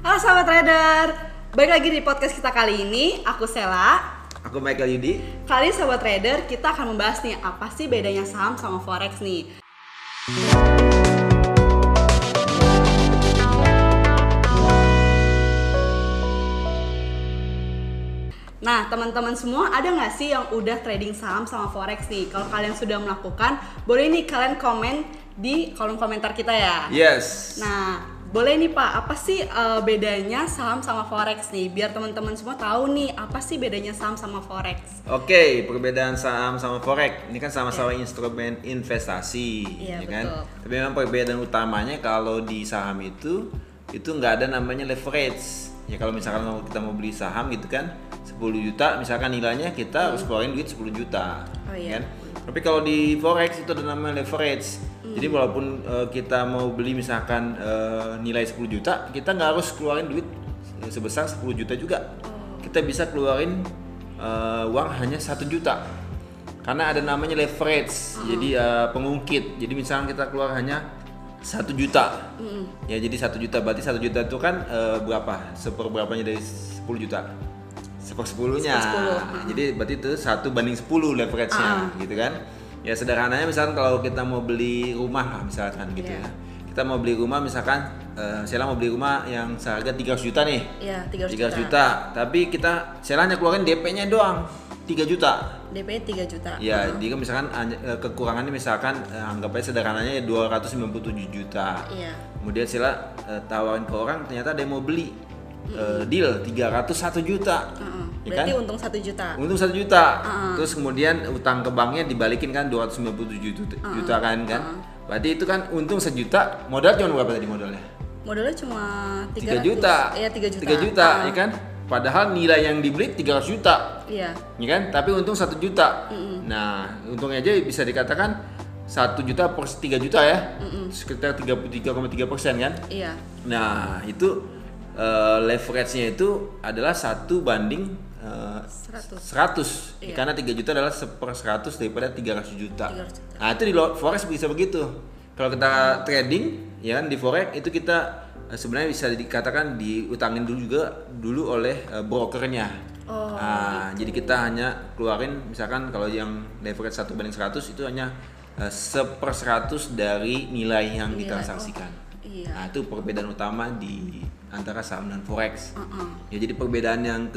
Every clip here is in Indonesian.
Halo sahabat trader, balik lagi di podcast kita kali ini. Aku Sela. Aku Michael Yudi. Kali ini sahabat trader kita akan membahas nih apa sih bedanya saham sama forex nih. Nah, teman-teman semua ada nggak sih yang udah trading saham sama forex nih? Kalau kalian sudah melakukan, boleh nih kalian komen di kolom komentar kita ya. Yes. Nah, boleh nih Pak, apa sih uh, bedanya saham sama forex nih? Biar teman-teman semua tahu nih apa sih bedanya saham sama forex. Oke, perbedaan saham sama forex ini kan sama-sama instrumen investasi, Iya, ya kan? Tapi memang perbedaan utamanya kalau di saham itu itu nggak ada namanya leverage. Ya kalau misalkan kita mau beli saham gitu kan 10 juta misalkan nilainya kita harus keluarin duit 10 juta. Oh, iya. kan? Tapi kalau di forex itu ada namanya leverage. Jadi walaupun eh, kita mau beli misalkan eh, nilai 10 juta, kita nggak harus keluarin duit sebesar 10 juta juga. Kita bisa keluarin eh, uang hanya satu juta. Karena ada namanya leverage, jadi eh, pengungkit. Jadi misalkan kita keluar hanya satu juta, ya jadi satu juta berarti satu juta itu kan eh, berapa? Seperberapanya dari 10 juta? Sepersepuluhnya. Sepersepuluh, Nah, Jadi berarti itu satu banding 10 leverage-nya, gitu kan? Ya sederhananya misalkan kalau kita mau beli rumah lah misalkan gitu Iya. ya. Kita mau beli rumah misalkan, eh Sela mau beli rumah yang seharga 300 juta nih. Iya, 300 300 juta. Tapi kita Sela hanya keluarin DP-nya doang 3 juta. DP 3 juta. Ya, dia kan misalkan hanya- eh, kekurangannya misalkan eh, anggap aja sederhananya 297 juta. Iya. Kemudian Sela eh, tawarin ke orang ternyata ada yang mau beli. Eh, deal 301 juta. Heeh. Ya Berarti kan? untung 1 juta. Untung 1 juta. Heeh. Terus kemudian utang ke banknya dibalikin kan 297 juta, juta kan kan. Berarti itu kan untung sejuta, modal cuma berapa tadi modalnya? Modalnya cuma 3 300. juta. Iya, 3 juta. 3 juta, Ah, ya kan? Padahal nilai yang dibeli 300 juta. Iya. ya kan? Tapi untung satu juta. Nah, untungnya aja bisa dikatakan satu juta per 3 juta ya, sekitar 33,3 persen kan? Iya. Nah, itu eh, leverage-nya itu adalah satu banding eh, 100. 100 Iya. karena 3 juta adalah seper 100 daripada 300 juta. 300 juta. Nah, itu di forex bisa begitu. Kalau kita trading ya kan di forex itu kita eh, sebenarnya bisa dikatakan diutangin dulu juga dulu oleh eh, brokernya. Oh, Nah, jadi kita hanya keluarin misalkan kalau yang leverage 1 banding 100 itu hanya seper 100 dari nilai yang Nilai, ditransaksikan. oh, iya. Nah, itu perbedaan utama di antara saham dan forex. Heeh. Ya jadi perbedaan yang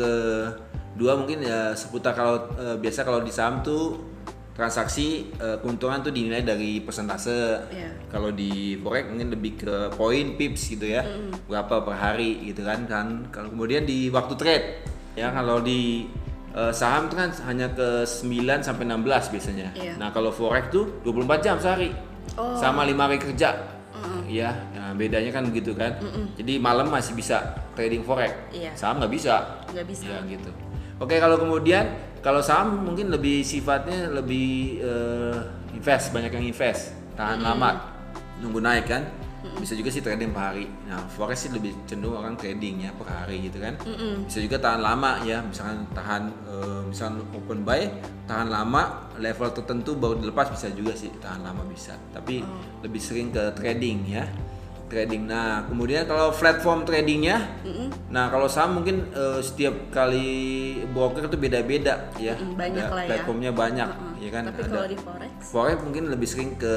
kedua mungkin ya seputar kalau eh, biasa kalau di saham tuh transaksi eh, keuntungan tuh dinilai dari persentase. Iya. Kalau di forex mungkin lebih ke poin pips gitu ya. Berapa per hari gitu kan kan. Kalau kemudian di waktu trade ya kalau di eh, saham itu kan hanya ke 9 sampai 16 biasanya. Iya. Nah, kalau forex tuh 24 jam sehari. Oh. Sama 5 hari kerja. Iya, nah, bedanya kan begitu kan. Jadi malam masih bisa trading forex. Iya. Saham nggak bisa. Nggak bisa. Ya gitu. Oke, kalau kemudian kalau saham mungkin lebih sifatnya lebih eh, invest, banyak yang invest, tahan lama, nunggu naik kan. Bisa juga sih trading per hari. Nah, forex sih lebih cenderung orang trading ya per hari gitu kan. Bisa juga tahan lama ya, misalkan tahan eh, misalkan open buy, tahan lama level tertentu baru dilepas bisa juga sih tahan lama bisa. Tapi lebih sering ke trading ya. Trading. Nah, kemudian kalau platform tradingnya, nah kalau saham mungkin eh, setiap kali broker itu beda-beda ya. Mm-mm, banyak Ada lah ya. Platformnya banyak, Heeh. ya kan. Tapi Ada- kalau di forex, Forex mungkin lebih sering ke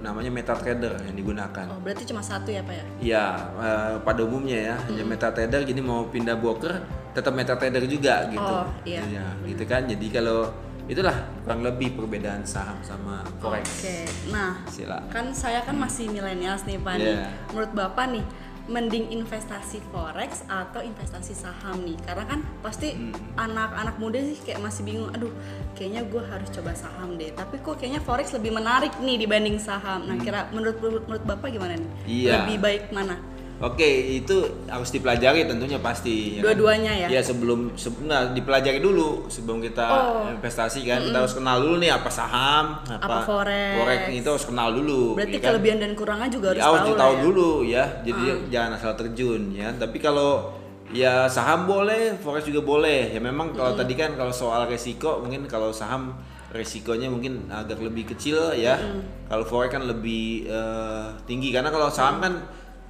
namanya MetaTrader yang digunakan. oh berarti cuma satu ya Pak ya? Ya, eh, pada umumnya ya, hanya MetaTrader jadi mau pindah broker tetap MetaTrader juga gitu. Oh, iya. Ya, gitu kan. Jadi kalau itulah kurang lebih perbedaan saham sama forex. Oke. Nah, Sila. kan saya kan masih milenials nih Pak nih. Iya. Menurut Bapak nih, mending investasi forex atau investasi saham nih? Karena kan pasti Hmm. anak-anak muda sih kayak masih bingung. Aduh, kayaknya gue harus coba saham deh. Tapi kok kayaknya forex lebih menarik nih dibanding saham. Nah, kira menurut menurut Bapak gimana nih? Hmm. Iya. Lebih baik mana? Oke, itu harus dipelajari tentunya pasti. ya kan? Dua-duanya ya? Iya sebelum sebelumnya dipelajari dulu sebelum kita Oh. investasi kan. Kita harus kenal dulu nih apa saham, apa, Apa forex. Forex itu harus kenal dulu. Berarti ya kan? kelebihan dan kurangnya juga harus Ya, harus tahu ya. dulu ya. Jadi jangan asal terjun ya. Tapi kalau ya saham boleh, forex juga boleh. Ya memang kalau tadi kan kalau soal resiko mungkin kalau saham resikonya mungkin agak lebih kecil ya. Kalau forex kan lebih eh, tinggi karena kalau saham kan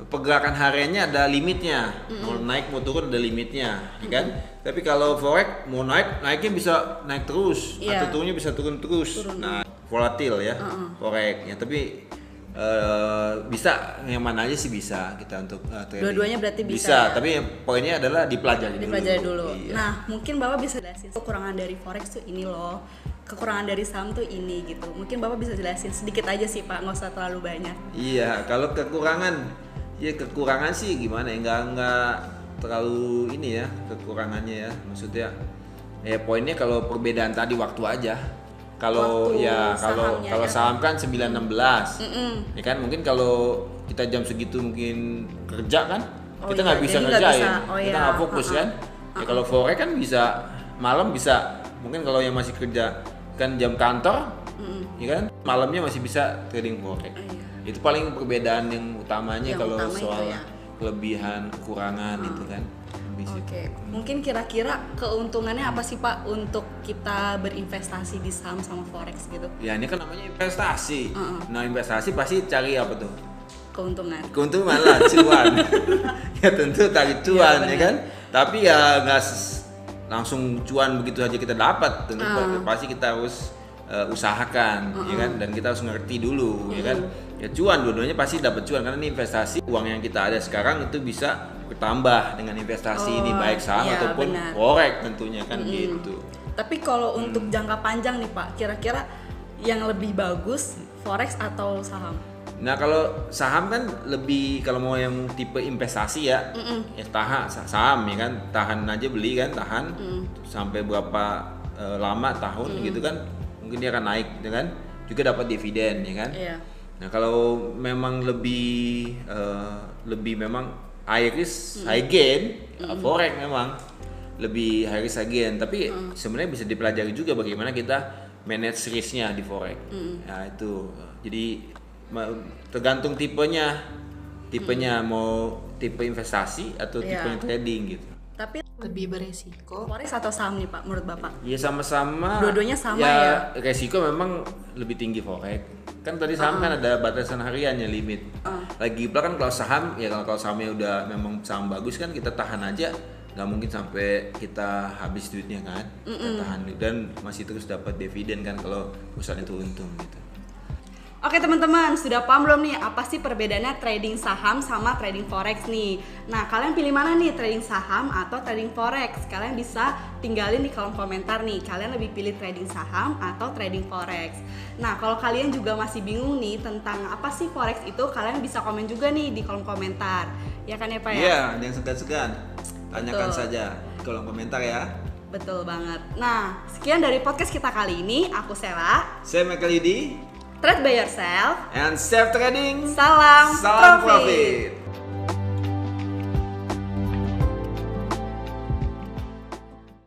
pergerakan hariannya ada limitnya. Mau naik mau turun ada limitnya, ya kan? Tapi kalau forex mau naik, naiknya bisa naik terus Iya. atau turunnya bisa turun terus. Nah, volatil ya forex. Ya, tapi eh, bisa yang mana aja sih bisa kita untuk eh, trading. Dua-duanya berarti bisa Bisa, ya? tapi poinnya adalah dipelajari, dipelajari dulu. Iya. Nah, mungkin Bapak bisa jelasin kekurangan dari forex tuh ini loh. Kekurangan dari saham tuh ini gitu. Mungkin Bapak bisa jelasin sedikit aja sih Pak, nggak usah terlalu banyak. Iya, kalau kekurangan, ya kekurangan sih gimana ya, nggak nggak terlalu ini ya kekurangannya ya, maksudnya ya poinnya kalau perbedaan tadi waktu aja. Kalau Waktu ya kalau kalau ya. saham kan 916 Mm-mm. ya kan? Mungkin kalau kita jam segitu mungkin kerja kan? Oh kita iya, nggak bisa jadi nggak ngerjain. bisa. Oh kita iya, nggak fokus ha-ha. kan? Ya kalau forex kan bisa malam bisa. Mungkin kalau yang masih kerja kan jam kantor ya kan? Malamnya masih bisa trading forex. Oh iya. Itu paling perbedaan yang utamanya Yang kalau utama itu soal ya. kelebihan kekurangan itu kan Lebih sih. Oke, mungkin kira-kira keuntungannya apa sih Pak untuk kita berinvestasi di saham sama forex gitu? ya ini kan namanya investasi Heeh. nah investasi pasti cari apa tuh Keuntungan. keuntungan lah cuan ya tentu cari cuan Iya, ya kan tapi ya nggak langsung cuan begitu aja kita dapat tentu Ah. pasti kita harus eh, usahakan ya kan dan kita harus ngerti dulu ya kan. Ya cuan dua-duanya pasti dapat cuan karena ini investasi uang yang kita ada sekarang itu bisa bertambah dengan investasi ini Oh, baik saham iya, ataupun benar. forex tentunya kan gitu Tapi kalau Hmm. untuk jangka panjang nih Pak, kira-kira yang lebih bagus forex atau saham? Nah kalau saham kan lebih kalau mau yang tipe investasi ya, ya tahan sa- saham ya kan, tahan aja beli kan, tahan sampai berapa eh, lama tahun gitu kan, mungkin dia akan naik, ya kan, juga dapat dividen ya kan. Iya. Nah kalau memang lebih eh, lebih memang high risk high gain, ya, forex memang lebih high risk high gain, tapi sebenarnya bisa dipelajari juga bagaimana kita manage risknya di forex. Nah itu. Jadi tergantung tipenya, tipenya mau tipe investasi atau Iya. tipe trading gitu. Tapi lebih beresiko forex atau saham nih Pak menurut Bapak? Ya sama-sama. Dua-duanya sama ya? Resiko memang lebih tinggi forex. Kan tadi saham kan ada batasan hariannya limit. Lagi pula kan kalau saham ya kalau kalau sahamnya udah memang saham bagus kan kita tahan aja nggak mungkin sampai kita habis duitnya kan kita tahan dan masih terus dapat dividen kan kalau perusahaan itu untung gitu Oke teman-teman, sudah paham belum nih apa sih perbedaannya trading saham sama trading forex nih? Nah, kalian pilih mana nih, trading saham atau trading forex? Kalian bisa tinggalin di kolom komentar nih, kalian lebih pilih trading saham atau trading forex. Nah, kalau kalian juga masih bingung nih tentang apa sih forex itu, kalian bisa komen juga nih di kolom komentar. Ya kan ya Pak ya? Iya, jangan segan-segan tanyakan Betul. saja di kolom komentar ya Betul banget. Nah, sekian dari podcast kita kali ini. Aku Sela, saya Michael Yudi Trade by Yourself. and safe trading Salam, salam profit. profit.